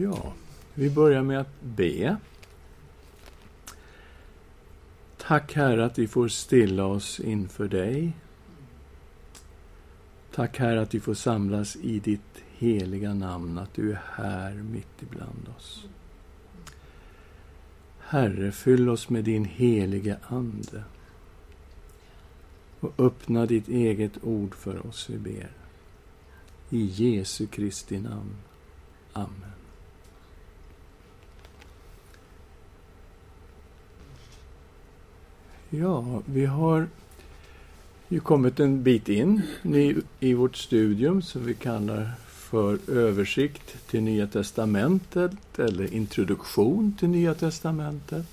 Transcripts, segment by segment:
Ja, vi börjar med att be. Tack Herre att vi får stilla oss inför dig. Tack Herre att vi får samlas i ditt heliga namn, att du är här mitt ibland oss. Herre, fyll oss med din helige Ande och öppna ditt eget ord för oss, vi ber. I Jesu Kristi namn. Amen. Ja, vi har ju kommit en bit in i vårt studium som vi kallar för översikt till Nya Testamentet eller introduktion till Nya Testamentet.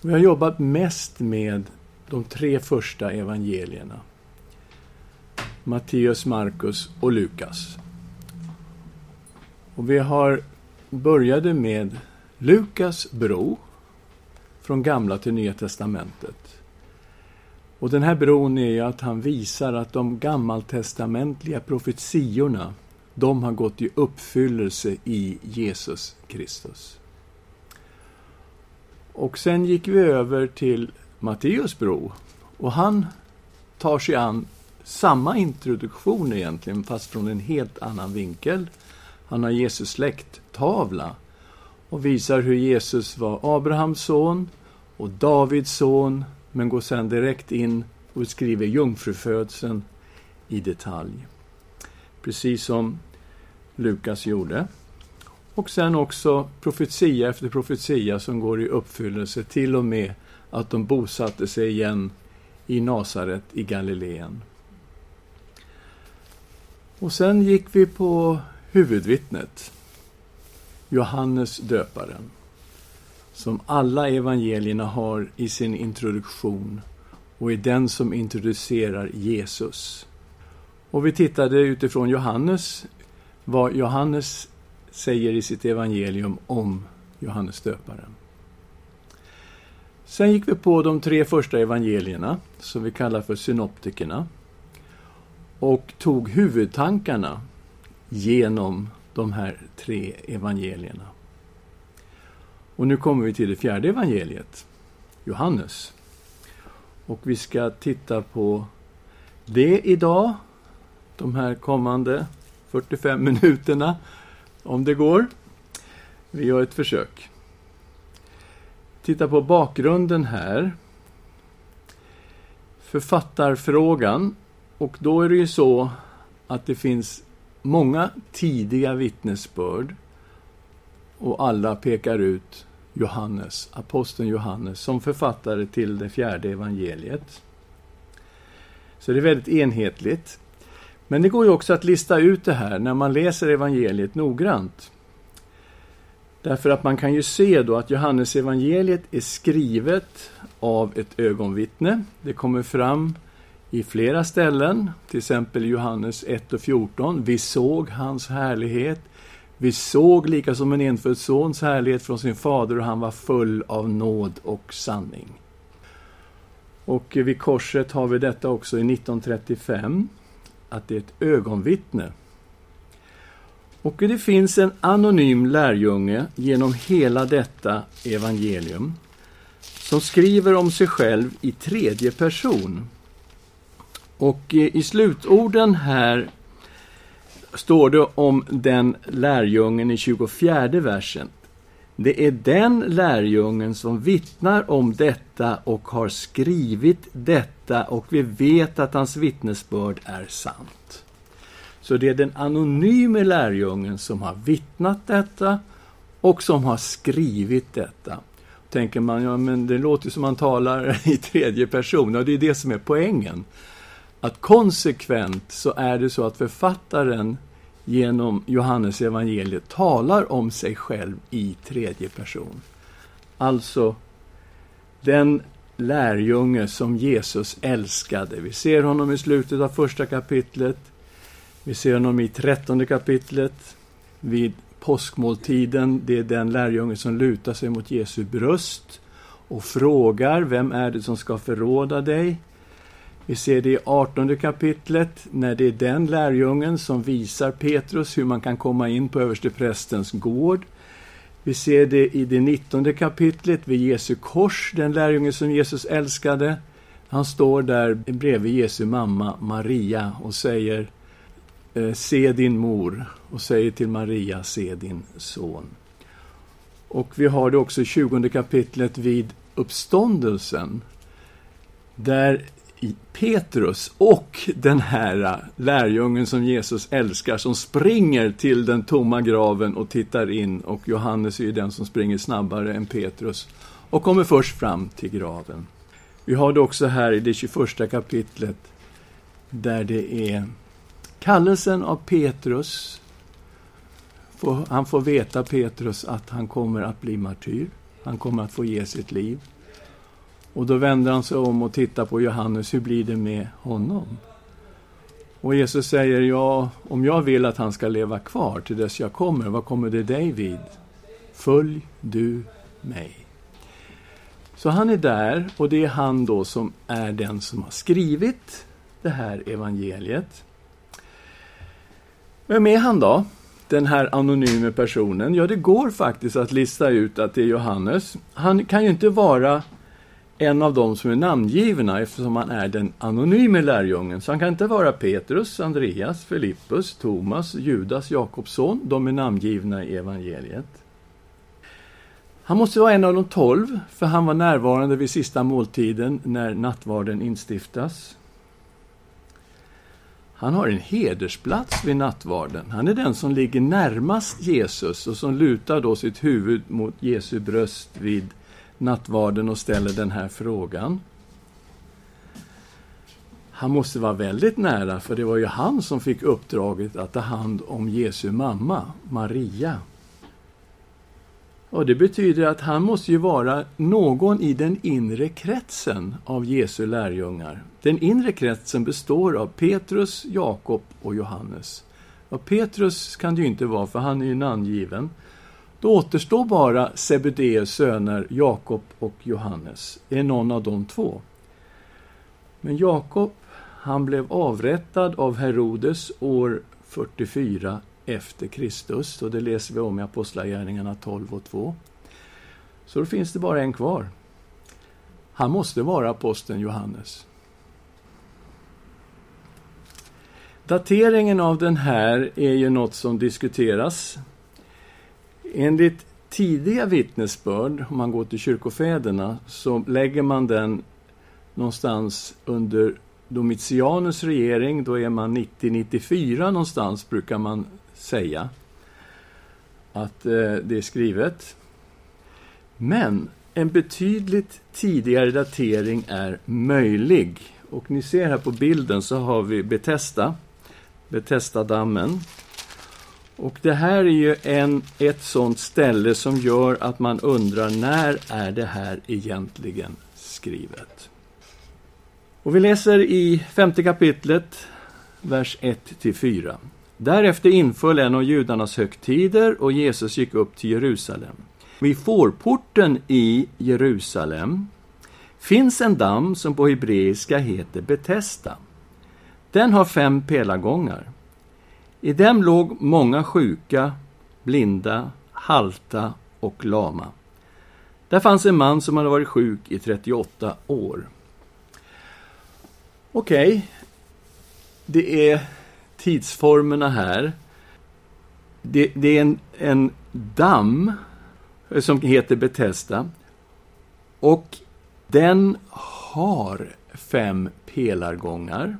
Vi har jobbat mest med de tre första evangelierna. Matteus, Markus och Lukas. Och vi har började med Lukas bro från Gamla till Nya Testamentet. Och den här bron är ju att han visar att de gammaltestamentliga profetiorna, de har gått i uppfyllelse i Jesus Kristus. Och sen gick vi över till Matteus bro. Och han tar sig an samma introduktion egentligen, fast från en helt annan vinkel. Han har Jesus släkttavla och visar hur Jesus var Abrahams son och Davids son, men går sedan direkt in och skriver jungfrufödseln i detalj. Precis som Lukas gjorde. Och sen också profetia efter profetia som går i uppfyllelse till och med att de bosatte sig igen i Nasaret i Galileen. Och sen gick vi på huvudvittnet, Johannes döparen, som alla evangelierna har i sin introduktion och är den som introducerar Jesus. Och vi tittade utifrån Johannes, vad Johannes säger i sitt evangelium om Johannes döparen. Sen gick vi på de tre första evangelierna, som vi kallar för synoptikerna, och tog huvudtankarna genom de här tre evangelierna. Och nu kommer vi till det fjärde evangeliet, Johannes. Och vi ska titta på det idag, de här kommande 45 minuterna, om det går. Vi gör ett försök titta på bakgrunden här. Författarfrågan. Och då är det ju så att det finns många tidiga vittnesbörd och alla pekar ut Johannes, aposteln Johannes, som författare till det fjärde evangeliet. Så det är väldigt enhetligt. Men det går ju också att lista ut det här när man läser evangeliet noggrant. Därför att man kan ju se då att Johannes evangeliet är skrivet av ett ögonvittne. Det kommer fram i flera ställen, till exempel Johannes 1 och 14. Vi såg hans härlighet. Vi såg lika som en enfödd sons härlighet från sin fader och han var full av nåd och sanning. Och vid korset har vi detta också i 1935, att det är ett ögonvittne och det finns en anonym lärjunge genom hela detta evangelium som skriver om sig själv i tredje person. Och eh, i slutorden här står det om den lärjungen i 24 versen. Det är den lärjungen som vittnar om detta och har skrivit detta och vi vet att hans vittnesbörd är sant. Så det är den anonyme lärjungen som har vittnat detta och som har skrivit detta. Tänker man, ja men det låter som man talar i tredje person, och det är det som är poängen. Att konsekvent så är det så att författaren genom Johannes evangeliet talar om sig själv i tredje person. Alltså, den lärjunge som Jesus älskade. Vi ser honom i slutet av första kapitlet. Vi ser honom i trettonde kapitlet vid påskmåltiden. Det är den lärjunge som lutar sig mot Jesu bröst och frågar vem är det som ska förråda dig. Vi ser det i 18 kapitlet, när det är den lärjungen som visar Petrus hur man kan komma in på översteprästens gård. Vi ser det i det 19 kapitlet vid Jesu kors, den lärjunge som Jesus älskade. Han står där bredvid Jesu mamma Maria och säger eh, Se din mor och säger till Maria, se din son. Och vi har det också i 20 kapitlet vid uppståndelsen, där Petrus och den här äh, lärjungen som Jesus älskar, som springer till den tomma graven och tittar in, och Johannes är ju den som springer snabbare än Petrus, och kommer först fram till graven. Vi har det också här i det 21 kapitlet, där det är kallelsen av Petrus. Han får veta, Petrus, att han kommer att bli martyr. Han kommer att få ge sitt liv. Och då vänder han sig om och tittar på Johannes, hur blir det med honom? Och Jesus säger, ja, om jag vill att han ska leva kvar till dess jag kommer, vad kommer det dig vid? Följ du mig. Så han är där, och det är han då som är den som har skrivit det här evangeliet. Vem är han då? Den här anonyme personen? Ja, det går faktiskt att lista ut att det är Johannes. Han kan ju inte vara en av dem som är namngivna eftersom han är den anonyme lärjungen. Så han kan inte vara Petrus, Andreas, Filippus, Thomas, Judas, Jakobsson. De är namngivna i evangeliet. Han måste vara en av de tolv, för han var närvarande vid sista måltiden när nattvarden instiftas. Han har en hedersplats vid nattvarden. Han är den som ligger närmast Jesus och som lutar då sitt huvud mot Jesu bröst vid nattvarden och ställer den här frågan. Han måste vara väldigt nära, för det var ju han som fick uppdraget att ta hand om Jesu mamma, Maria. Och Det betyder att han måste ju vara någon i den inre kretsen av Jesu lärjungar. Den inre kretsen består av Petrus, Jakob och Johannes. Och Petrus kan det ju inte vara, för han är ju namngiven. Då återstår bara Sebedeus söner Jakob och Johannes. Det är någon av de två. Men Jakob, han blev avrättad av Herodes år 44 efter Kristus. Och det läser vi om i Apostlagärningarna 12 och 2. Så då finns det bara en kvar. Han måste vara aposteln Johannes. Dateringen av den här är ju något som diskuteras. Enligt tidiga vittnesbörd, om man går till kyrkofäderna, så lägger man den någonstans under Domitianus regering, då är man 90-94 någonstans, brukar man säga att eh, det är skrivet. Men en betydligt tidigare datering är möjlig. Och ni ser här på bilden så har vi Betesta, Betestadammen. Och det här är ju en, ett sånt ställe som gör att man undrar när är det här egentligen skrivet? Och vi läser i femte kapitlet, vers 1-4. Därefter inföll en av judarnas högtider och Jesus gick upp till Jerusalem. Vid fårporten i Jerusalem finns en damm som på hebreiska heter Betesda. Den har fem pelargångar. I dem låg många sjuka, blinda, halta och lama. Där fanns en man som hade varit sjuk i 38 år. Okej, okay. det är tidsformerna här. Det, det är en, en damm som heter Betesda. Och den har fem pelargångar.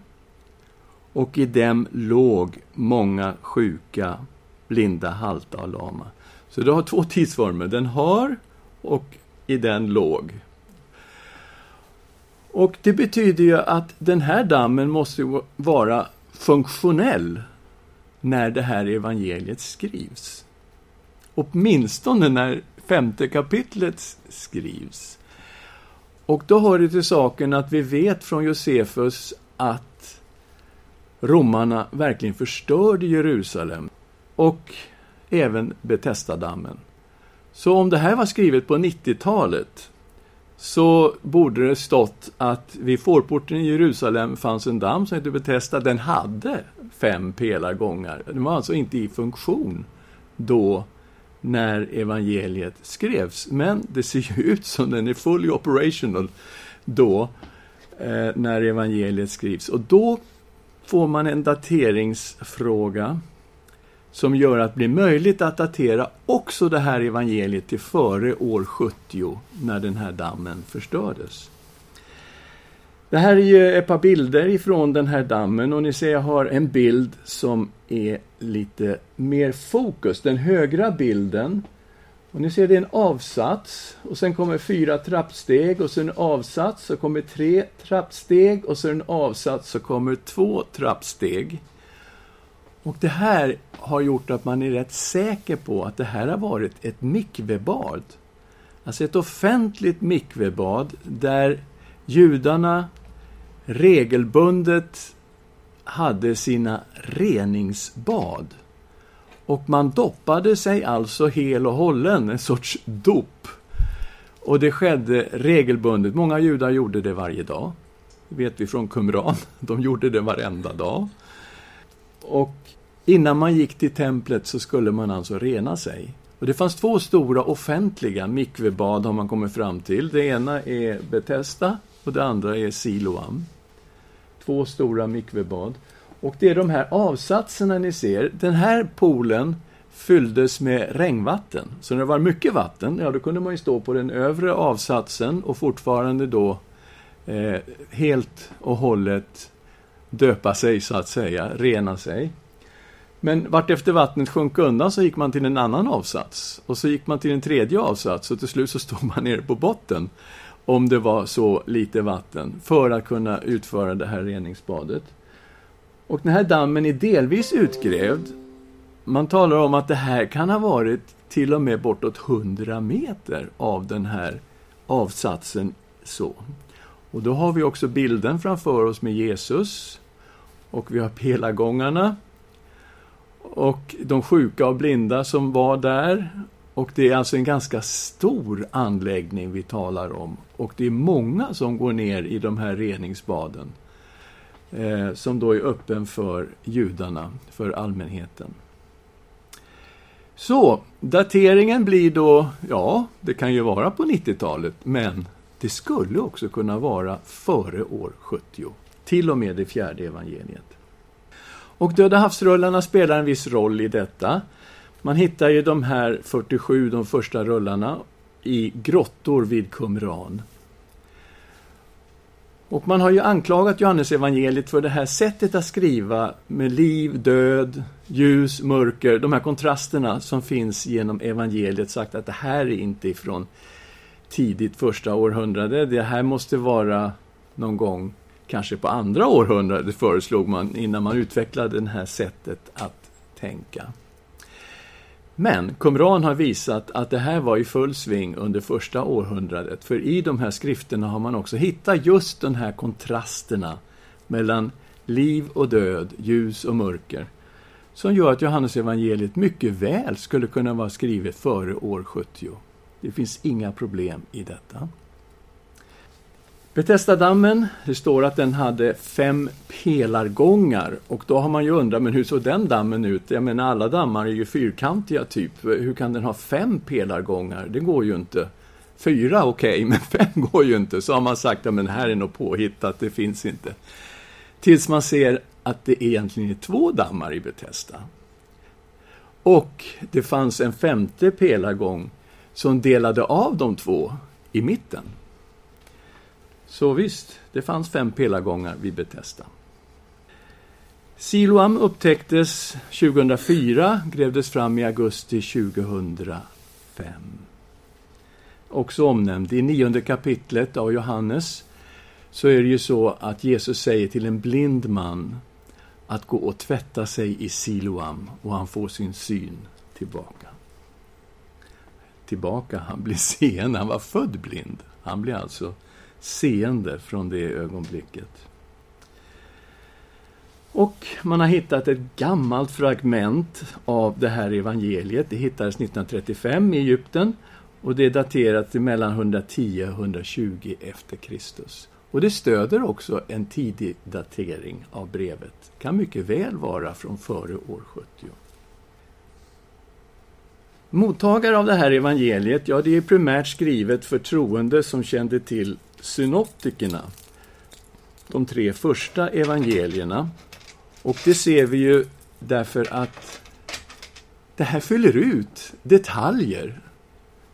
Och i dem låg många sjuka, blinda, halta och lama. Så du har två tidsformer. Den har och i den låg. Och det betyder ju att den här dammen måste vara funktionell när det här evangeliet skrivs. Åtminstone när femte kapitlet skrivs. Och då hör det till saken att vi vet från Josefus att romarna verkligen förstörde Jerusalem och även Betestadammen. Så om det här var skrivet på 90-talet så borde det stått att vid fårporten i Jerusalem fanns en damm som hette Betesda. Den hade fem pelargångar. Den var alltså inte i funktion då när evangeliet skrevs. Men det ser ju ut som den är fully operational då eh, när evangeliet skrivs. Och då får man en dateringsfråga som gör att det blir möjligt att datera också det här evangeliet till före år 70 när den här dammen förstördes. Det här är ju ett par bilder ifrån den här dammen och ni ser jag har en bild som är lite mer fokus. Den högra bilden och ni ser det är en avsats och sen kommer fyra trappsteg och sen en avsats så kommer tre trappsteg och sen en avsats så kommer två trappsteg. Och det här har gjort att man är rätt säker på att det här har varit ett mikvebad. Alltså ett offentligt mikvebad där judarna regelbundet hade sina reningsbad. Och man doppade sig alltså hel och hållen, en sorts dop. Och det skedde regelbundet. Många judar gjorde det varje dag. Det vet vi från Qumran. De gjorde det varenda dag. Och innan man gick till templet så skulle man alltså rena sig. Och det fanns två stora offentliga mikvebad har man kommit fram till. Det ena är Betesda och det andra är Siloam. Två stora mikvebad. Och det är de här avsatserna ni ser. Den här poolen fylldes med regnvatten. Så när det var mycket vatten, ja då kunde man ju stå på den övre avsatsen och fortfarande då eh, helt och hållet döpa sig, så att säga, rena sig. Men vart efter vattnet sjönk undan så gick man till en annan avsats. Och så gick man till en tredje avsats och till slut så stod man nere på botten. Om det var så lite vatten. För att kunna utföra det här reningsbadet. Och den här dammen är delvis utgrävd. Man talar om att det här kan ha varit till och med bortåt 100 meter av den här avsatsen. så. Och då har vi också bilden framför oss med Jesus. Och vi har pelargångarna. Och de sjuka och blinda som var där. Och det är alltså en ganska stor anläggning vi talar om. Och det är många som går ner i de här reningsbaden eh, som då är öppen för judarna, för allmänheten. Så, dateringen blir då, ja, det kan ju vara på 90-talet, men det skulle också kunna vara före år 70, till och med det fjärde evangeliet. Och Döda havsrullarna spelar en viss roll i detta. Man hittar ju de här 47, de första rullarna, i grottor vid Qumran. Och man har ju anklagat Johannes evangeliet för det här sättet att skriva med liv, död, ljus, mörker, de här kontrasterna som finns genom evangeliet, sagt att det här är inte ifrån tidigt första århundrade, det här måste vara någon gång kanske på andra århundradet, föreslog man, innan man utvecklade det här sättet att tänka. Men Qumran har visat att det här var i full sving under första århundradet, för i de här skrifterna har man också hittat just de här kontrasterna mellan liv och död, ljus och mörker, som gör att Johannes evangeliet mycket väl skulle kunna vara skrivet före år 70. Det finns inga problem i detta. Betestadammen, det står att den hade fem pelargångar och då har man ju undrat, men hur såg den dammen ut? Jag menar alla dammar är ju fyrkantiga typ, hur kan den ha fem pelargångar? Det går ju inte. Fyra okej, okay, men fem går ju inte. Så har man sagt, ja men här är något påhittat, det finns inte. Tills man ser att det egentligen är två dammar i Betesda. Och det fanns en femte pelargång som delade av de två i mitten. Så visst, det fanns fem pelargångar vid Betesda. Siloam upptäcktes 2004, grävdes fram i augusti 2005. Också omnämnd i nionde kapitlet av Johannes så är det ju så att Jesus säger till en blind man att gå och tvätta sig i Siloam och han får sin syn tillbaka. Tillbaka, han blir seende, han var född blind. Han blir alltså seende från det ögonblicket. Och man har hittat ett gammalt fragment av det här evangeliet. Det hittades 1935 i Egypten. Och det är daterat till mellan 110 och 120 efter Kristus. Och det stöder också en tidig datering av brevet. Kan mycket väl vara från före år 70. Mottagare av det här evangeliet, ja, det är primärt skrivet för troende som kände till synoptikerna, de tre första evangelierna. Och det ser vi ju därför att det här fyller ut detaljer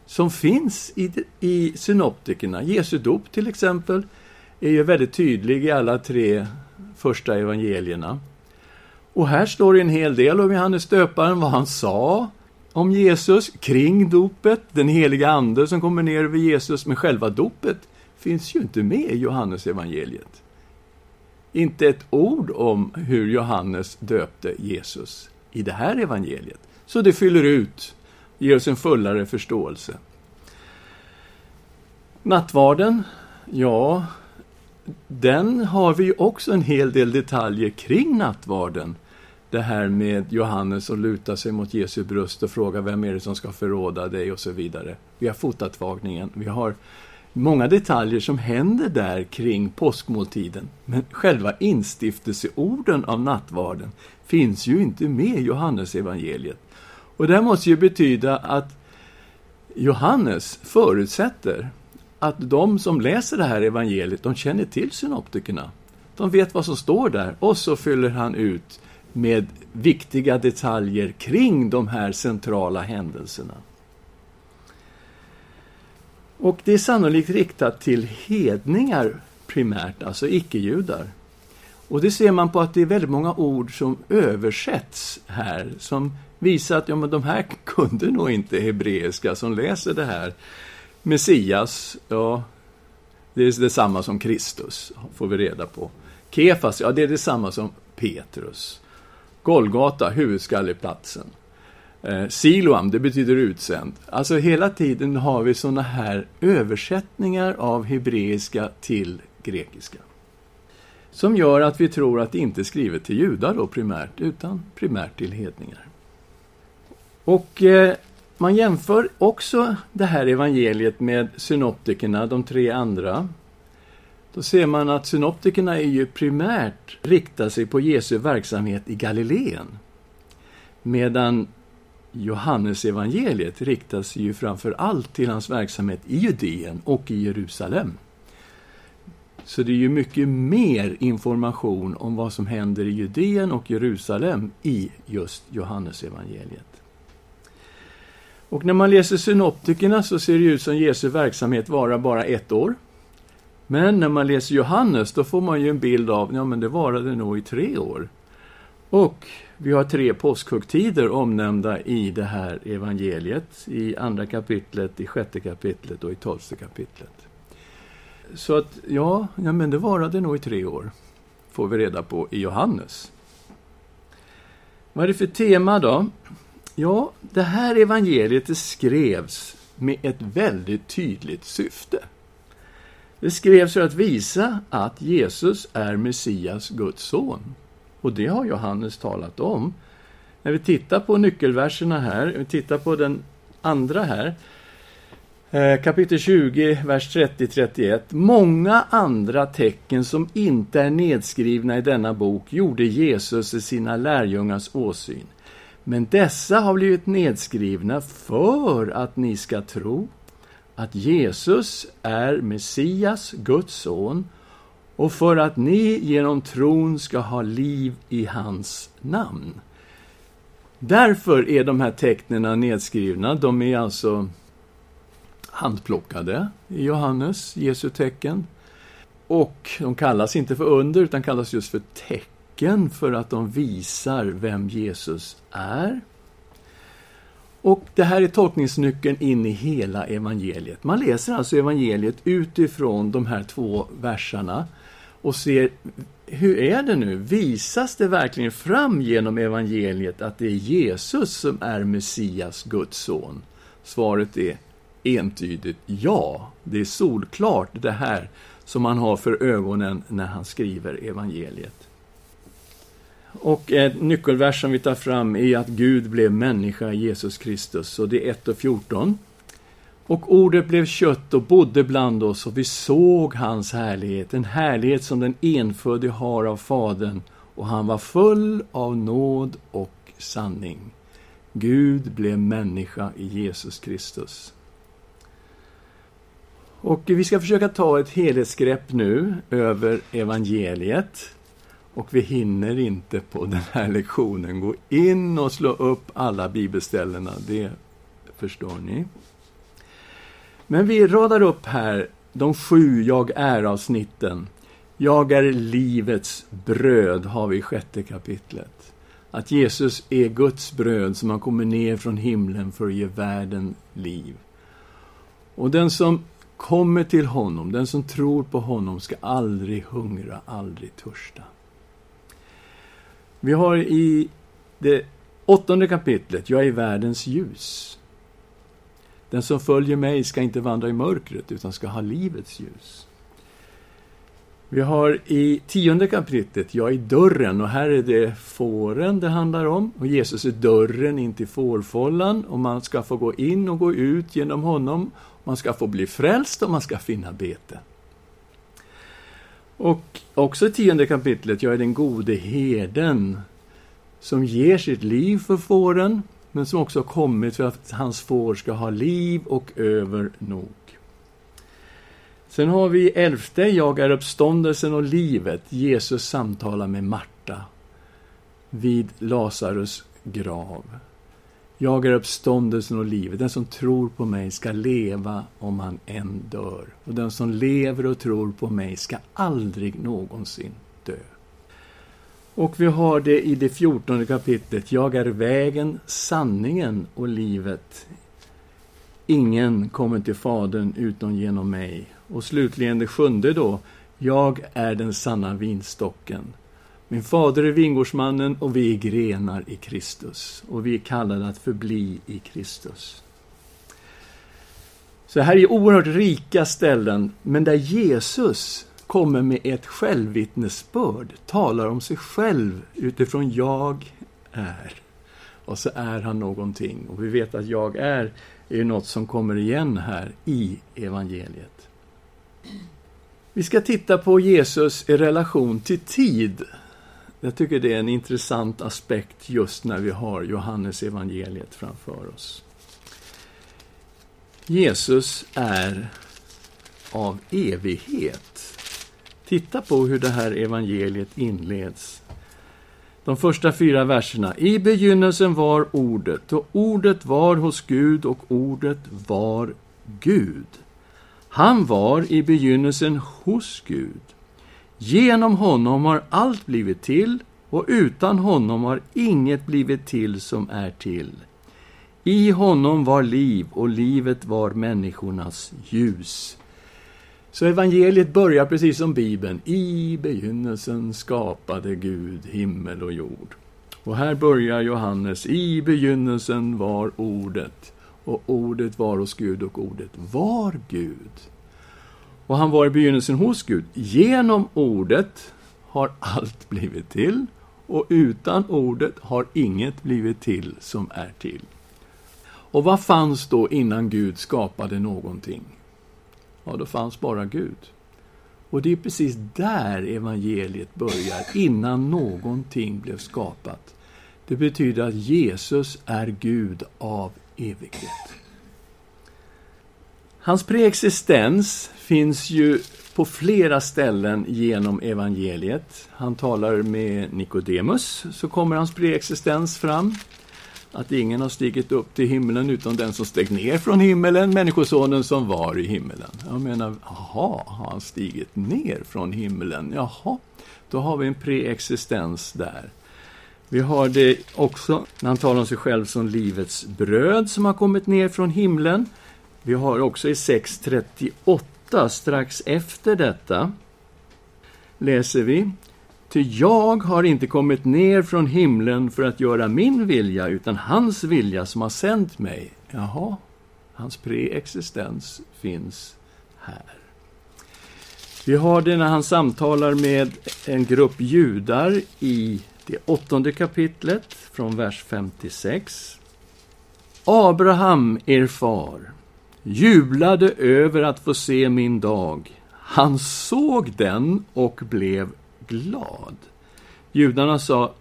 som finns i, i synoptikerna. Jesu dop till exempel är ju väldigt tydlig i alla tre första evangelierna. Och här står det en hel del om Johannes döparen, vad han sa om Jesus kring dopet, den heliga Ande som kommer ner över Jesus, men själva dopet finns ju inte med i Johannes evangeliet. Inte ett ord om hur Johannes döpte Jesus i det här evangeliet. Så det fyller ut, ger oss en fullare förståelse. Nattvarden, ja, den har vi ju också en hel del detaljer kring nattvarden. Det här med Johannes och luta sig mot Jesu bröst och fråga vem är det som ska förråda dig och så vidare. Vi har fotatvagningen, vi har många detaljer som händer där kring påskmåltiden. Men själva instiftelseorden av nattvarden finns ju inte med i Johannesevangeliet. Och det måste ju betyda att Johannes förutsätter att de som läser det här evangeliet, de känner till synoptikerna. De vet vad som står där och så fyller han ut med viktiga detaljer kring de här centrala händelserna. Och det är sannolikt riktat till hedningar primärt, alltså icke-judar. Och det ser man på att det är väldigt många ord som översätts här, som visar att ja, men de här kunde nog inte hebreiska som läser det här. Messias, ja, det är detsamma som Kristus, får vi reda på. Kefas, ja, det är detsamma som Petrus. Golgata, huvudskalleplatsen. Eh, Siloam, det betyder utsänd. Alltså hela tiden har vi sådana här översättningar av hebreiska till grekiska. Som gör att vi tror att det inte är skrivet till judar då primärt, utan primärt till hedningar. Och eh, man jämför också det här evangeliet med synoptikerna, de tre andra. Då ser man att synoptikerna är ju primärt riktar sig på Jesu verksamhet i Galileen. Medan Johannesevangeliet riktar sig ju framför allt till hans verksamhet i Judeen och i Jerusalem. Så det är ju mycket mer information om vad som händer i Judeen och Jerusalem i just Johannesevangeliet. Och när man läser synoptikerna så ser det ut som Jesu verksamhet varar bara ett år. Men när man läser Johannes, då får man ju en bild av, ja men det varade nog i tre år. Och vi har tre påskhögtider omnämnda i det här evangeliet, i andra kapitlet, i sjätte kapitlet och i tolfte kapitlet. Så att, ja, ja men det varade nog i tre år, får vi reda på i Johannes. Vad är det för tema då? Ja, det här evangeliet det skrevs med ett väldigt tydligt syfte. Det skrevs för att visa att Jesus är Messias, Guds son. Och det har Johannes talat om. När vi tittar på nyckelverserna här, vi tittar på den andra här, eh, kapitel 20, vers 30-31. Många andra tecken som inte är nedskrivna i denna bok gjorde Jesus i sina lärjungars åsyn. Men dessa har blivit nedskrivna för att ni ska tro att Jesus är Messias, Guds son, och för att ni genom tron ska ha liv i hans namn. Därför är de här tecknen nedskrivna. De är alltså handplockade i Johannes, Jesu tecken. Och de kallas inte för under, utan kallas just för tecken för att de visar vem Jesus är. Och det här är tolkningsnyckeln in i hela evangeliet. Man läser alltså evangeliet utifrån de här två verserna och ser hur är det nu? Visas det verkligen fram genom evangeliet att det är Jesus som är Messias, Guds son? Svaret är entydigt ja. Det är solklart det här som man har för ögonen när han skriver evangeliet. Och en nyckelvers som vi tar fram är att Gud blev människa Jesus Kristus, och det är 1 och 14. Och ordet blev kött och bodde bland oss och vi såg hans härlighet, en härlighet som den enfödde har av Fadern och han var full av nåd och sanning. Gud blev människa i Jesus Kristus. Och vi ska försöka ta ett helhetsgrepp nu över evangeliet. Och vi hinner inte på den här lektionen gå in och slå upp alla bibelställena, det förstår ni. Men vi radar upp här de sju Jag är-avsnitten. Jag är livets bröd, har vi i sjätte kapitlet. Att Jesus är Guds bröd som har kommit ner från himlen för att ge världen liv. Och den som kommer till honom, den som tror på honom, ska aldrig hungra, aldrig törsta. Vi har i det åttonde kapitlet, Jag är världens ljus. Den som följer mig ska inte vandra i mörkret, utan ska ha livets ljus. Vi har i tionde kapitlet, Jag är dörren, och här är det fåren det handlar om. Och Jesus är dörren in till fårfållan, och man ska få gå in och gå ut genom honom. Man ska få bli frälst och man ska finna bete. Och också i tionde kapitlet, Jag är den gode herden, som ger sitt liv för fåren, men som också har kommit för att hans får ska ha liv och över nog. Sen har vi elfte, Jag är uppståndelsen och livet. Jesus samtalar med Marta vid Lazarus grav. Jag är uppståndelsen och livet. Den som tror på mig ska leva om han än dör. Och den som lever och tror på mig ska aldrig någonsin dö. Och vi har det i det fjortonde kapitlet. Jag är vägen, sanningen och livet. Ingen kommer till Fadern utom genom mig. Och slutligen det sjunde då. Jag är den sanna vinstocken. Min fader är vingårdsmannen och vi är grenar i Kristus. Och vi är kallade att förbli i Kristus. Så här är oerhört rika ställen, men där Jesus kommer med ett självvittnesbörd, talar om sig själv utifrån jag är. Och så är han någonting. Och vi vet att jag är, är något som kommer igen här i evangeliet. Vi ska titta på Jesus i relation till tid. Jag tycker det är en intressant aspekt just när vi har Johannes evangeliet framför oss. Jesus är av evighet. Titta på hur det här evangeliet inleds. De första fyra verserna. I begynnelsen var Ordet, och Ordet var hos Gud, och Ordet var Gud. Han var i begynnelsen hos Gud. Genom honom har allt blivit till, och utan honom har inget blivit till som är till. I honom var liv, och livet var människornas ljus. Så evangeliet börjar precis som Bibeln. I begynnelsen skapade Gud himmel och jord. Och här börjar Johannes. I begynnelsen var Ordet. Och Ordet var hos Gud och Ordet var Gud. Och han var i begynnelsen hos Gud. Genom Ordet har allt blivit till. Och utan Ordet har inget blivit till som är till. Och vad fanns då innan Gud skapade någonting? Ja, då fanns bara Gud. Och det är precis där evangeliet börjar, innan någonting blev skapat. Det betyder att Jesus är Gud av evighet. Hans preexistens finns ju på flera ställen genom evangeliet. Han talar med Nikodemus, så kommer hans preexistens fram att ingen har stigit upp till himlen utom den som steg ner från himmelen, Människosonen som var i himmelen. Jag menar, jaha, har han stigit ner från himlen? Jaha, då har vi en preexistens där. Vi har det också när han talar om sig själv som livets bröd som har kommit ner från himlen. Vi har också i 6.38, strax efter detta, läser vi Ty jag har inte kommit ner från himlen för att göra min vilja, utan hans vilja som har sänt mig. Jaha, hans preexistens finns här. Vi har det när han samtalar med en grupp judar i det åttonde kapitlet, från vers 56. Abraham, er far, jublade över att få se min dag. Han såg den och blev glad. Judarna sa,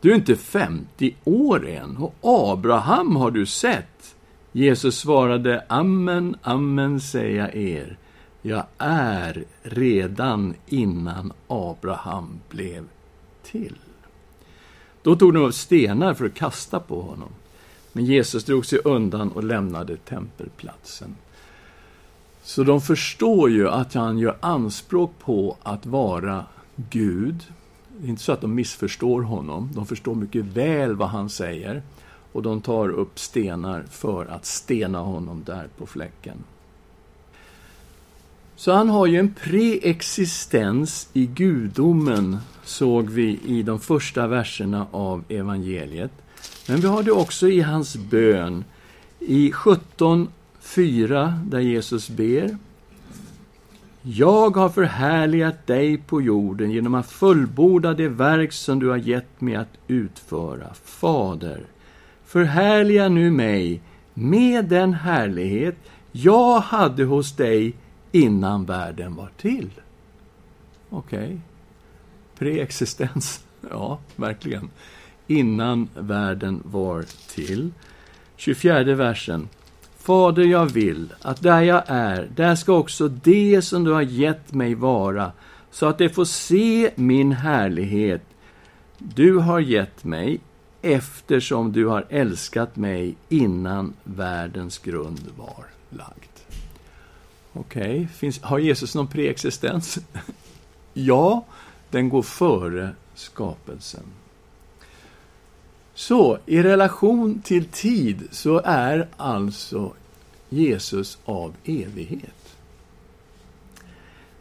du är inte 50 år än, och Abraham har du sett. Jesus svarade, amen, amen säger jag er. Jag är redan innan Abraham blev till. Då tog de upp stenar för att kasta på honom. Men Jesus drog sig undan och lämnade tempelplatsen. Så de förstår ju att han gör anspråk på att vara Gud. Det är inte så att de missförstår honom. De förstår mycket väl vad han säger. Och de tar upp stenar för att stena honom där på fläcken. Så han har ju en preexistens i gudomen, såg vi i de första verserna av evangeliet. Men vi har det också i hans bön. I 17.4, där Jesus ber. Jag har förhärligat dig på jorden genom att fullborda det verk som du har gett mig att utföra. Fader, förhärliga nu mig med den härlighet jag hade hos dig innan världen var till. Okej. Okay. Preexistens. Ja, verkligen. Innan världen var till. 24 versen. Fader, jag vill att där jag är, där ska också det som du har gett mig vara, så att det får se min härlighet du har gett mig eftersom du har älskat mig innan världens grund var lagd. Okej, okay. har Jesus någon preexistens? ja, den går före skapelsen. Så, i relation till tid så är alltså Jesus av evighet.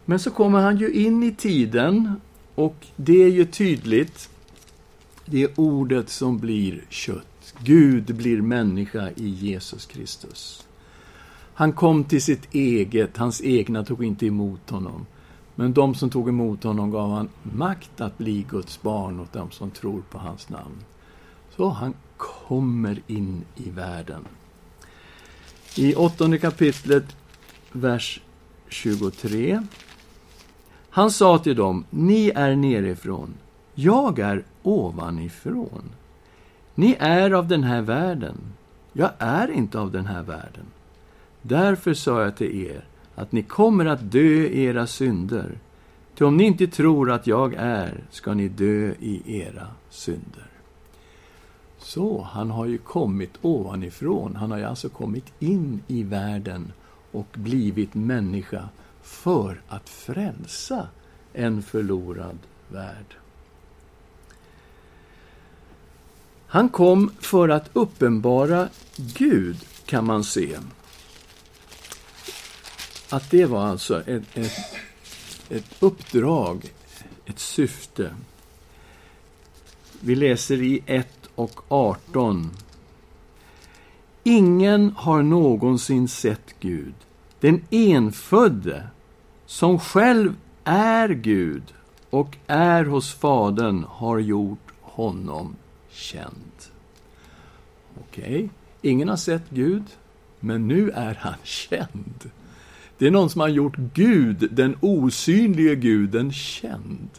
Men så kommer han ju in i tiden och det är ju tydligt. Det är ordet som blir kött. Gud blir människa i Jesus Kristus. Han kom till sitt eget, hans egna tog inte emot honom. Men de som tog emot honom gav han makt att bli Guds barn åt dem som tror på hans namn. Så han kommer in i världen. I åttonde kapitlet, vers 23. Han sa till dem, ni är nerifrån, jag är ovanifrån. Ni är av den här världen, jag är inte av den här världen. Därför sa jag till er att ni kommer att dö i era synder. Ty om ni inte tror att jag är, ska ni dö i era synder. Så, han har ju kommit ovanifrån. Han har ju alltså kommit in i världen och blivit människa för att frälsa en förlorad värld. Han kom för att uppenbara Gud, kan man se att det var alltså ett, ett, ett uppdrag, ett syfte. Vi läser i 1 och 18. Ingen har någonsin sett Gud. Den enfödde, som själv är Gud och är hos Fadern, har gjort honom känd. Okej, okay. ingen har sett Gud, men nu är han känd. Det är någon som har gjort Gud, den osynlige guden, känd.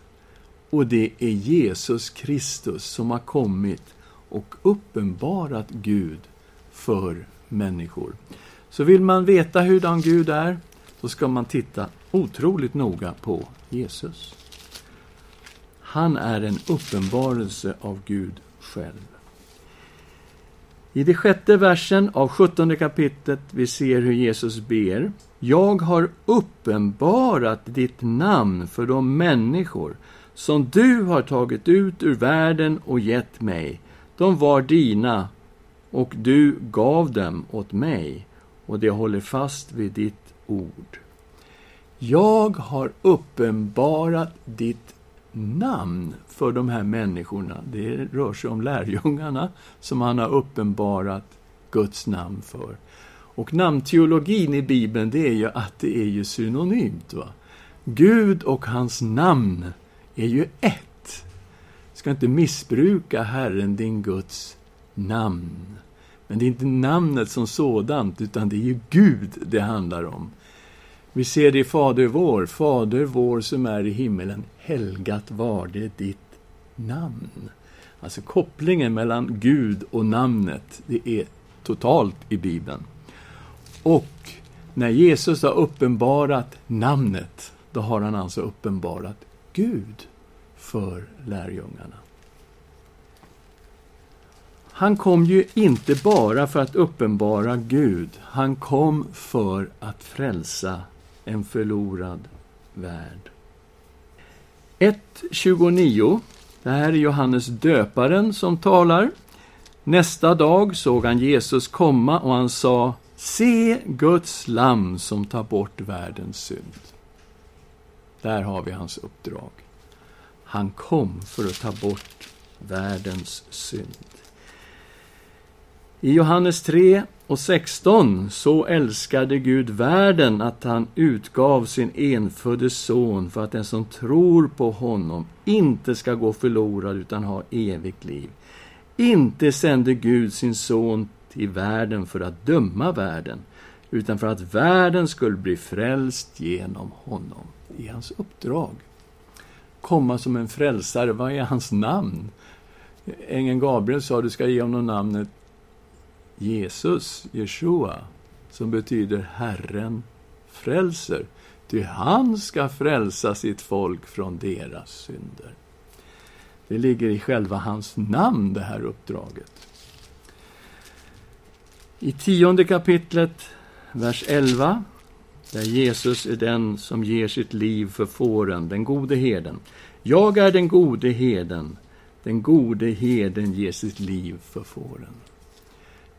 Och det är Jesus Kristus som har kommit och uppenbarat Gud för människor. Så vill man veta hurdan Gud är, då ska man titta otroligt noga på Jesus. Han är en uppenbarelse av Gud själv. I det sjätte versen av sjuttonde kapitlet vi ser hur Jesus ber. Jag har uppenbarat ditt namn för de människor som du har tagit ut ur världen och gett mig. De var dina, och du gav dem åt mig, och de håller fast vid ditt ord. Jag har uppenbarat ditt namn för de här människorna. Det rör sig om lärjungarna som han har uppenbarat Guds namn för. Och namnteologin i Bibeln, det är ju att det är ju synonymt. Va? Gud och hans namn är ju ett. Du ska inte missbruka Herren, din Guds namn. Men det är inte namnet som sådant, utan det är ju Gud det handlar om. Vi ser det i Fader vår, Fader vår som är i himmelen, helgat var det ditt namn. Alltså kopplingen mellan Gud och namnet, det är totalt i Bibeln. Och när Jesus har uppenbarat namnet, då har han alltså uppenbarat Gud för lärjungarna. Han kom ju inte bara för att uppenbara Gud, han kom för att frälsa en förlorad värld. 1.29. Det här är Johannes döparen som talar. Nästa dag såg han Jesus komma och han sa Se Guds lam som tar bort världens synd. Där har vi hans uppdrag. Han kom för att ta bort världens synd. I Johannes 3 och 16 så älskade Gud världen att han utgav sin enfödde son för att den som tror på honom inte ska gå förlorad utan ha evigt liv. Inte sände Gud sin son till världen för att döma världen utan för att världen skulle bli frälst genom honom. I hans uppdrag. Komma som en frälsare, vad är hans namn? Ängeln Gabriel sa du ska ge honom namnet Jesus, Jeshua, som betyder Herren frälser. Ty han ska frälsa sitt folk från deras synder. Det ligger i själva hans namn, det här uppdraget. I tionde kapitlet, vers 11, där Jesus är den som ger sitt liv för fåren, den gode herden. Jag är den gode herden, den gode herden ger sitt liv för fåren.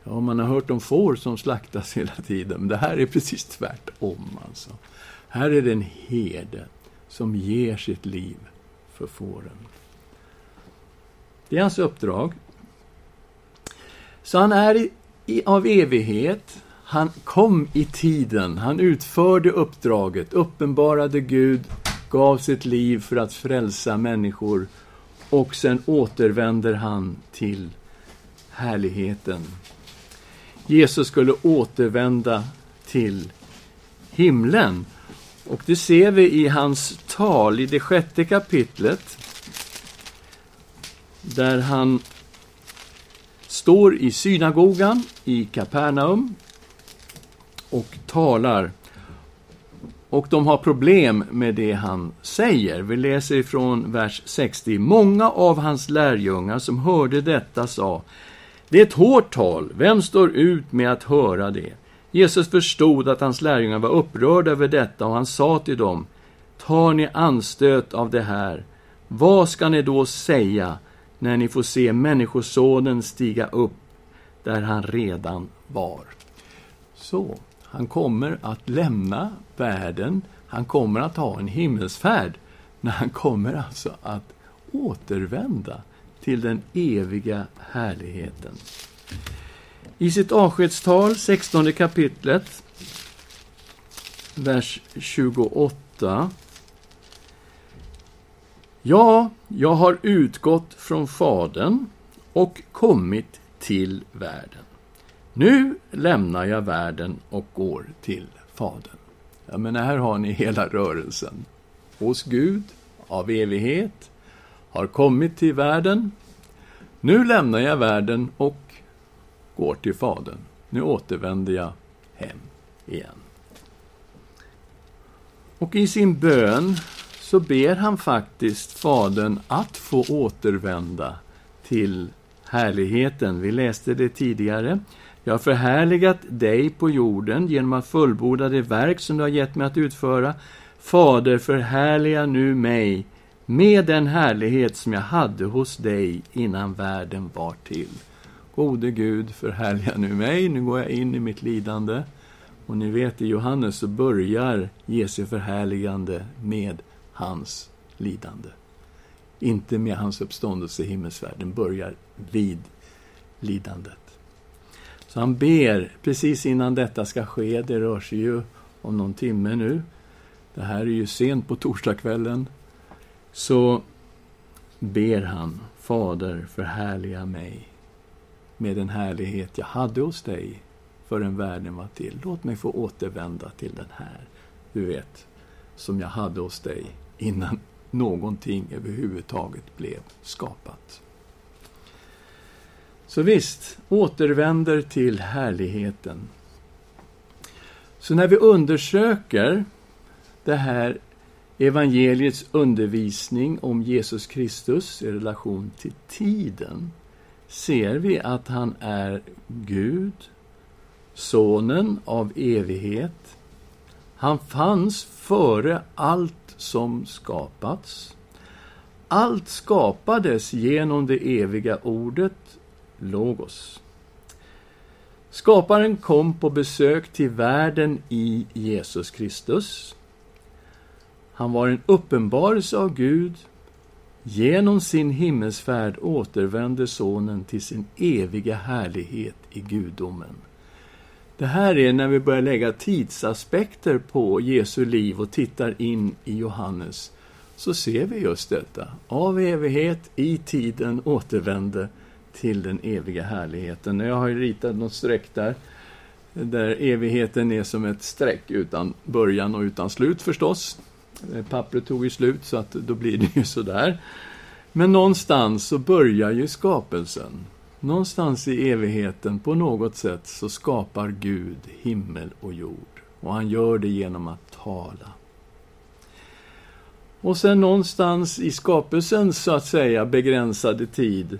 Ja, man har hört om får som slaktas hela tiden, men det här är precis tvärtom. Alltså. Här är det en herde som ger sitt liv för fåren. Det är hans uppdrag. Så han är i, i, av evighet. Han kom i tiden. Han utförde uppdraget, uppenbarade Gud, gav sitt liv för att frälsa människor och sen återvänder han till härligheten Jesus skulle återvända till himlen. Och det ser vi i hans tal i det sjätte kapitlet, där han står i synagogan i Kapernaum och talar. Och de har problem med det han säger. Vi läser ifrån vers 60. Många av hans lärjungar som hörde detta sa det är ett hårt tal. Vem står ut med att höra det? Jesus förstod att hans lärjungar var upprörda över detta och han sa till dem, tar ni anstöt av det här, vad ska ni då säga när ni får se Människosonen stiga upp där han redan var? Så, han kommer att lämna världen, han kommer att ha en himmelsfärd, Men han kommer alltså att återvända till den eviga härligheten. I sitt avskedstal, 16 kapitlet, vers 28. Ja, jag har utgått från Fadern och kommit till världen. Nu lämnar jag världen och går till Fadern. Jag menar, här har ni hela rörelsen. Hos Gud, av evighet, har kommit till världen. Nu lämnar jag världen och går till Fadern. Nu återvänder jag hem igen. Och i sin bön så ber han faktiskt Fadern att få återvända till härligheten. Vi läste det tidigare. Jag har förhärligat dig på jorden genom att fullborda det verk som du har gett mig att utföra. Fader, förhärliga nu mig med den härlighet som jag hade hos dig innan världen var till. Gode Gud, förhärliga nu mig, nu går jag in i mitt lidande. Och ni vet, i Johannes så börjar Jesu förhärligande med hans lidande. Inte med hans uppståndelse i himmelsvärlden, börjar vid lidandet. Så han ber, precis innan detta ska ske, det rör sig ju om någon timme nu. Det här är ju sent på torsdagskvällen så ber han Fader, förhärliga mig med den härlighet jag hade hos dig förrän världen var till. Låt mig få återvända till den här, du vet, som jag hade hos dig innan någonting överhuvudtaget blev skapat. Så visst, återvänder till härligheten. Så när vi undersöker det här evangeliets undervisning om Jesus Kristus i relation till tiden ser vi att han är Gud, Sonen av evighet. Han fanns före allt som skapats. Allt skapades genom det eviga ordet, Logos. Skaparen kom på besök till världen i Jesus Kristus. Han var en uppenbarelse av Gud. Genom sin himmelsfärd återvände Sonen till sin eviga härlighet i gudomen. Det här är när vi börjar lägga tidsaspekter på Jesu liv och tittar in i Johannes, så ser vi just detta. Av evighet i tiden återvände till den eviga härligheten. Jag har ritat något streck där, där evigheten är som ett streck utan början och utan slut förstås. Eh, pappret tog ju slut, så att då blir det ju sådär. Men någonstans så börjar ju skapelsen. Någonstans i evigheten, på något sätt, så skapar Gud himmel och jord. Och han gör det genom att tala. Och sen någonstans i skapelsens, så att säga, begränsade tid,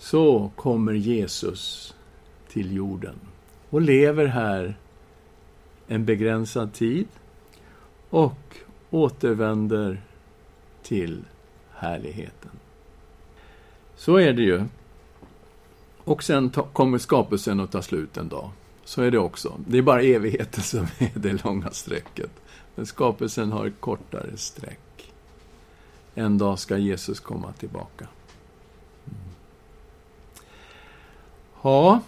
så kommer Jesus till jorden och lever här en begränsad tid och återvänder till härligheten. Så är det ju. Och sen kommer skapelsen att ta slut en dag. Så är det också. Det är bara evigheten som är det långa strecket. Men skapelsen har ett kortare streck. En dag ska Jesus komma tillbaka. Mm. Ja,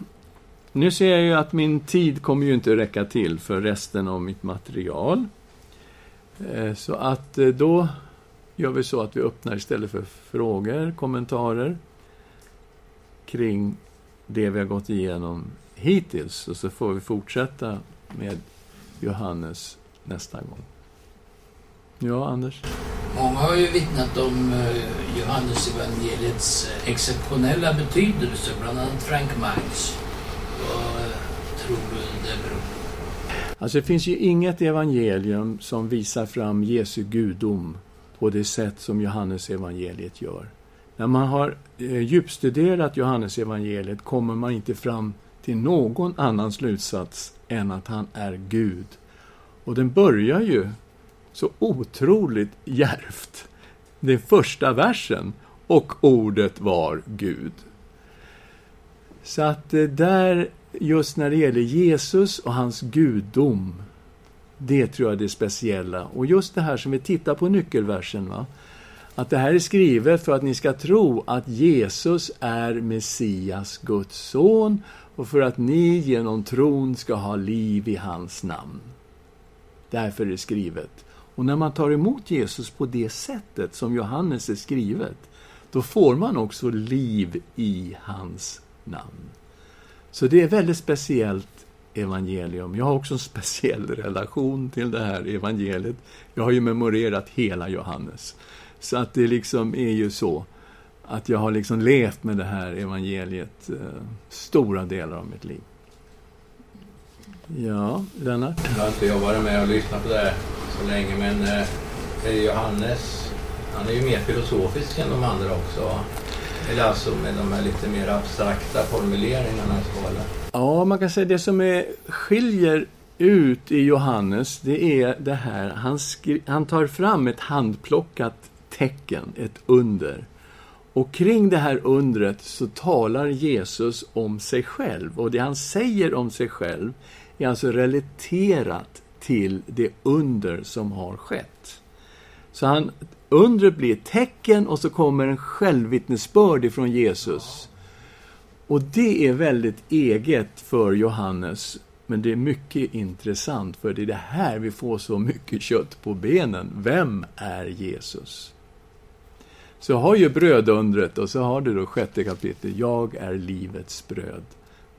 nu ser jag ju att min tid kommer ju inte räcka till för resten av mitt material. Eh, så att eh, då gör vi så att vi öppnar istället för frågor, kommentarer kring det vi har gått igenom hittills. Och så får vi fortsätta med Johannes nästa gång. Ja, Anders? Många har ju vittnat om eh, Johannes evangeliets exceptionella betydelse, bland annat Frank Miles. Vad tror du det beror på? Alltså det finns ju inget evangelium som visar fram Jesu gudom på det sätt som Johannes evangeliet gör. När man har eh, djupstuderat Johannes evangeliet kommer man inte fram till någon annan slutsats än att han är Gud. Och den börjar ju så otroligt järvt. Den första versen. Och ordet var Gud. Så att det där just när det gäller Jesus och hans gudom, det tror jag är det speciella. Och just det här som vi tittar på nyckelversen, va? att det här är skrivet för att ni ska tro att Jesus är Messias, Guds son, och för att ni genom tron ska ha liv i hans namn. Därför är det skrivet. Och när man tar emot Jesus på det sättet som Johannes är skrivet, då får man också liv i hans namn. Så det är ett väldigt speciellt evangelium. Jag har också en speciell relation till det här evangeliet. Jag har ju memorerat hela Johannes. Så att det liksom är ju så att jag har liksom levt med det här evangeliet eh, stora delar av mitt liv. Ja, Lennart? Jag har inte jag varit med och lyssnat på det så länge, men eh, Johannes, han är ju mer filosofisk än de andra också. Eller alltså med de här lite mer abstrakta formuleringarna. Ja, man kan säga det som är, skiljer ut i Johannes, det är det här, han, han tar fram ett handplockat tecken, ett under. Och kring det här undret så talar Jesus om sig själv. Och det han säger om sig själv är alltså relaterat till det under som har skett. Så han undret blir ett tecken och så kommer en självvittnesbörd ifrån Jesus. Och det är väldigt eget för Johannes, men det är mycket intressant, för det är det här vi får så mycket kött på benen. Vem är Jesus? Så har ju brödundret och så har du då sjätte kapitlet. Jag är livets bröd.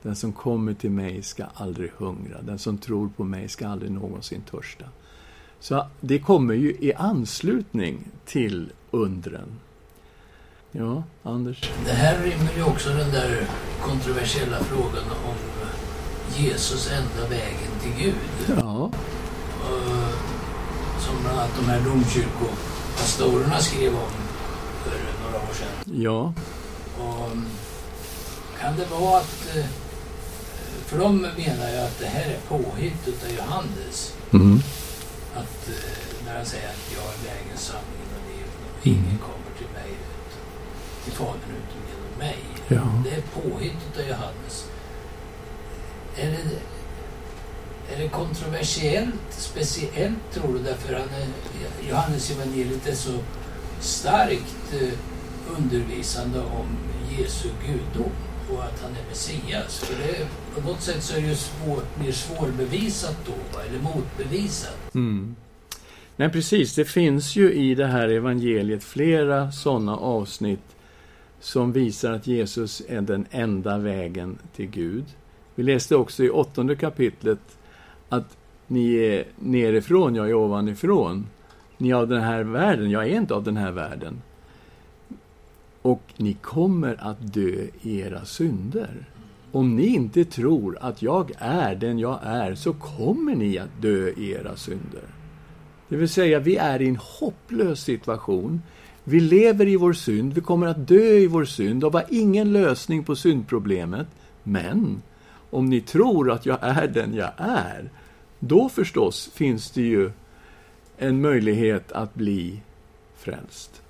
Den som kommer till mig ska aldrig hungra. Den som tror på mig ska aldrig någonsin törsta. Så det kommer ju i anslutning till undren. Ja, Anders? Det här rymmer ju också den där kontroversiella frågan om Jesus enda vägen till Gud. Ja. Som bland annat de här domkyrkopastorerna skrev om för några år sedan. Ja. Och kan det vara att... För de menar ju att det här är påhitt utav Johannes. Mm. Att eh, när han säger att jag är vägen, sanningen och livet och ingen Mm. kommer till mig, till Fadern utom genom mig. Ja. Det är påhitt utav Johannes. Är det, är det kontroversiellt, speciellt tror du? Därför han är, Johannes evangeliet är så starkt eh, undervisande om Jesu gudom och att han är Messias. För det, något sätt så är det ju svår, mer svårbevisat då, va? eller motbevisat. Mm. Nej, precis. Det finns ju i det här evangeliet flera sådana avsnitt som visar att Jesus är den enda vägen till Gud. Vi läste också i åttonde kapitlet att ni är nerifrån, jag är ovanifrån. Ni är av den här världen, jag är inte av den här världen. Och ni kommer att dö i era synder. Om ni inte tror att jag är den jag är, så kommer ni att dö i era synder. Det vill säga, vi är i en hopplös situation. Vi lever i vår synd, vi kommer att dö i vår synd och har ingen lösning på syndproblemet. Men, om ni tror att jag är den jag är, då förstås finns det ju en möjlighet att bli frälst.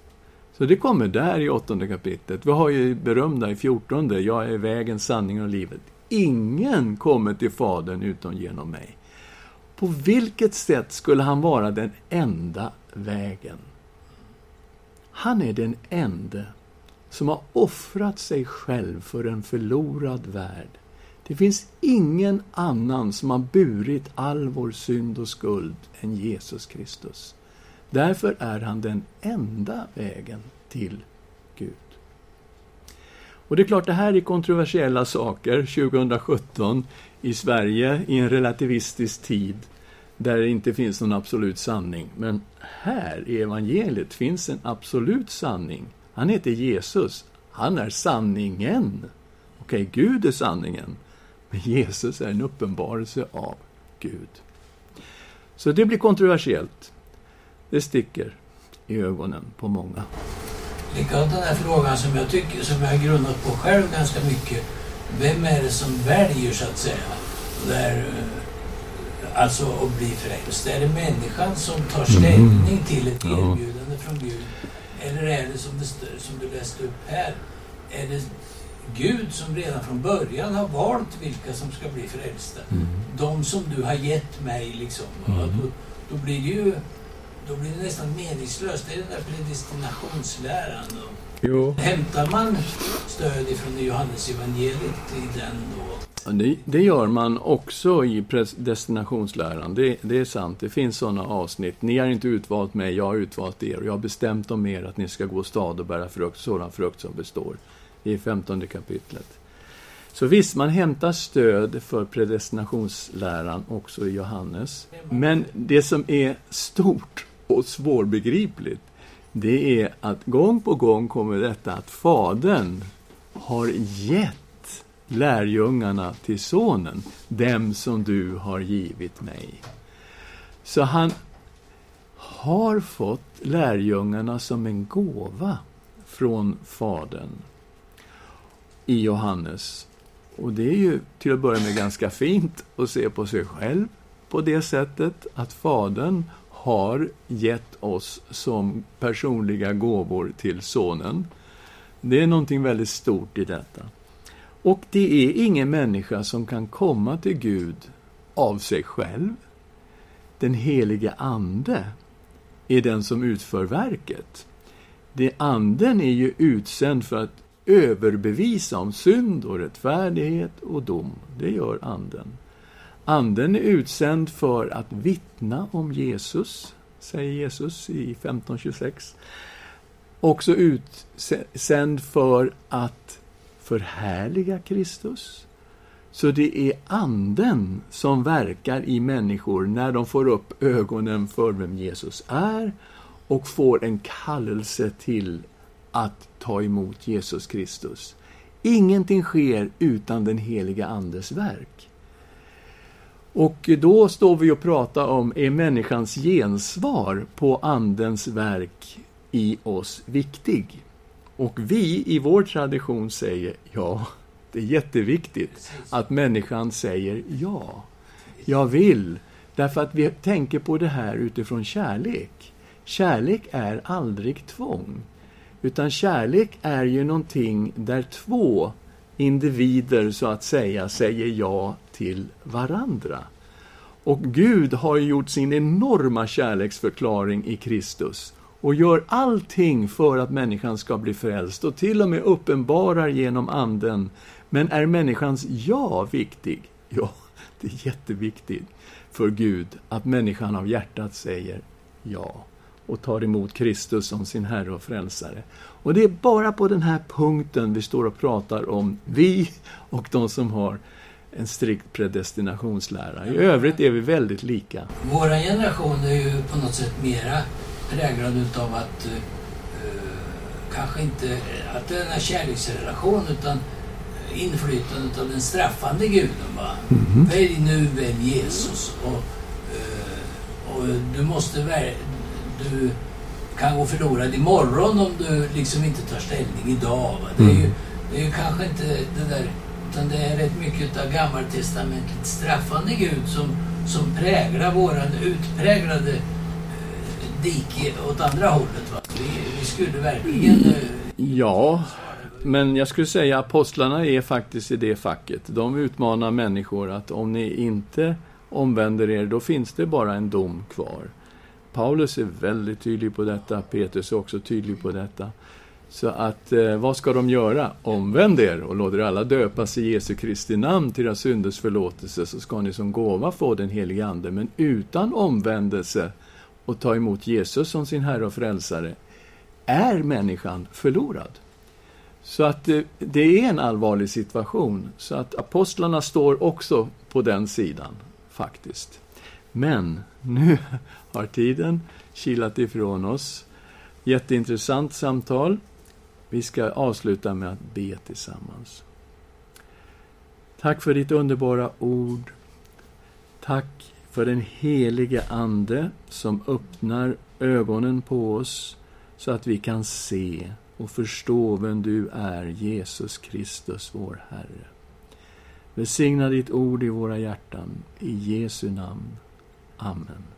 Så det kommer där i åttonde kapitlet. Vi har ju berömda i fjortonde, jag är vägen, sanningen och livet. Ingen kommer till Fadern utom genom mig. På vilket sätt skulle han vara den enda vägen? Han är den ende som har offrat sig själv för en förlorad värld. Det finns ingen annan som har burit all vår synd och skuld än Jesus Kristus. Därför är han den enda vägen till Gud. Och det är klart, det här är kontroversiella saker 2017 i Sverige i en relativistisk tid där det inte finns någon absolut sanning. Men här i evangeliet finns en absolut sanning. Han heter Jesus. Han är sanningen. Okej, Gud är sanningen. Men Jesus är en uppenbarelse av Gud. Så det blir kontroversiellt. Det sticker i ögonen på många. Likadant den här frågan som jag, tycker, som jag har grunnat på själv ganska mycket. Vem är det som väljer, så att säga? Där, eh, alltså att bli frälst. Är det människan som tar ställning till ett Ja. erbjudande från Gud? Eller är det som, det, som du läste upp här? Är det Gud som redan från början har valt vilka som ska bli frälsta? De som du har gett mig, liksom. Mm. Då, då blir det ju då blir det nästan meningslöst. Det är den där predestinationsläran. Jo. hämtar man stöd ifrån Johannes evangeliet i den då? Det, det gör man också i destinationsläran. Det, det är sant. Det finns sådana avsnitt. Ni har inte utvalt mig, jag har utvalt er. Och jag har bestämt om er att ni ska gå stad och bära frukt, sådan frukt som består. I femtonde kapitlet. Så visst, man hämtar stöd för predestinationsläran också i Johannes. Men det som är stort och svårbegripligt, det är att gång på gång kommer detta att Fadern har gett lärjungarna till Sonen, dem som du har givit mig. Så han har fått lärjungarna som en gåva från Fadern i Johannes. Och det är ju till att börja med ganska fint att se på sig själv på det sättet att Fadern har gett oss som personliga gåvor till Sonen. Det är någonting väldigt stort i detta. Och det är ingen människa som kan komma till Gud av sig själv. Den helige Ande är den som utför verket. Det anden är ju utsänd för att överbevisa om synd och rättfärdighet och dom. Det gör anden. Anden är utsänd för att vittna om Jesus, säger Jesus i 1526. också utsänd för att förhärliga Kristus. Så det är Anden som verkar i människor när de får upp ögonen för vem Jesus är och får en kallelse till att ta emot Jesus Kristus. Ingenting sker utan den heliga Andes verk. Och då står vi och pratar om, är människans gensvar på Andens verk i oss viktig? Och vi i vår tradition säger ja, det är jätteviktigt att människan säger ja. Jag vill. Därför att vi tänker på det här utifrån kärlek. Kärlek är aldrig tvång. Utan kärlek är ju någonting där två individer, så att säga, säger ja till varandra. Och Gud har gjort sin enorma kärleksförklaring i Kristus och gör allting för att människan ska bli frälst och till och med uppenbarar genom Anden. Men är människans ja viktig? Ja, det är jätteviktigt för Gud att människan av hjärtat säger ja och tar emot Kristus som sin Herre och Frälsare. Och det är bara på den här punkten vi står och pratar om vi och de som har en strikt predestinationslära. I övrigt är vi väldigt lika. Vår generation är ju på något sätt mera präglad utav att uh, kanske inte att det är en kärleksrelation utan inflytandet av den straffande guden. Va? Mm. Välj nu, välj Jesus. Och, uh, och du måste du kan gå förlorad imorgon om du liksom inte tar ställning idag. Va? Det, är ju, mm. det är ju kanske inte det där utan det är rätt mycket av gammaltestamentligt straffande Gud som, som präglar våran utpräglade eh, dike åt andra hållet. Va? Vi, vi skulle verkligen... Eh, ja, men jag skulle säga att apostlarna är faktiskt i det facket. De utmanar människor att om ni inte omvänder er, då finns det bara en dom kvar. Paulus är väldigt tydlig på detta, Petrus är också tydlig på detta. Så att, eh, vad ska de göra? Omvänd er och låt er alla döpas i Jesu Kristi namn till era synders förlåtelse, så ska ni som gåva få den helige Ande. Men utan omvändelse och ta emot Jesus som sin Herre och Frälsare, är människan förlorad. Så att det, eh, det är en allvarlig situation. Så att apostlarna står också på den sidan, faktiskt. Men nu har tiden kilat ifrån oss. Jätteintressant samtal. Vi ska avsluta med att be tillsammans. Tack för ditt underbara ord. Tack för den helige Ande som öppnar ögonen på oss så att vi kan se och förstå vem du är, Jesus Kristus, vår Herre. Välsigna ditt ord i våra hjärtan. I Jesu namn. Amen.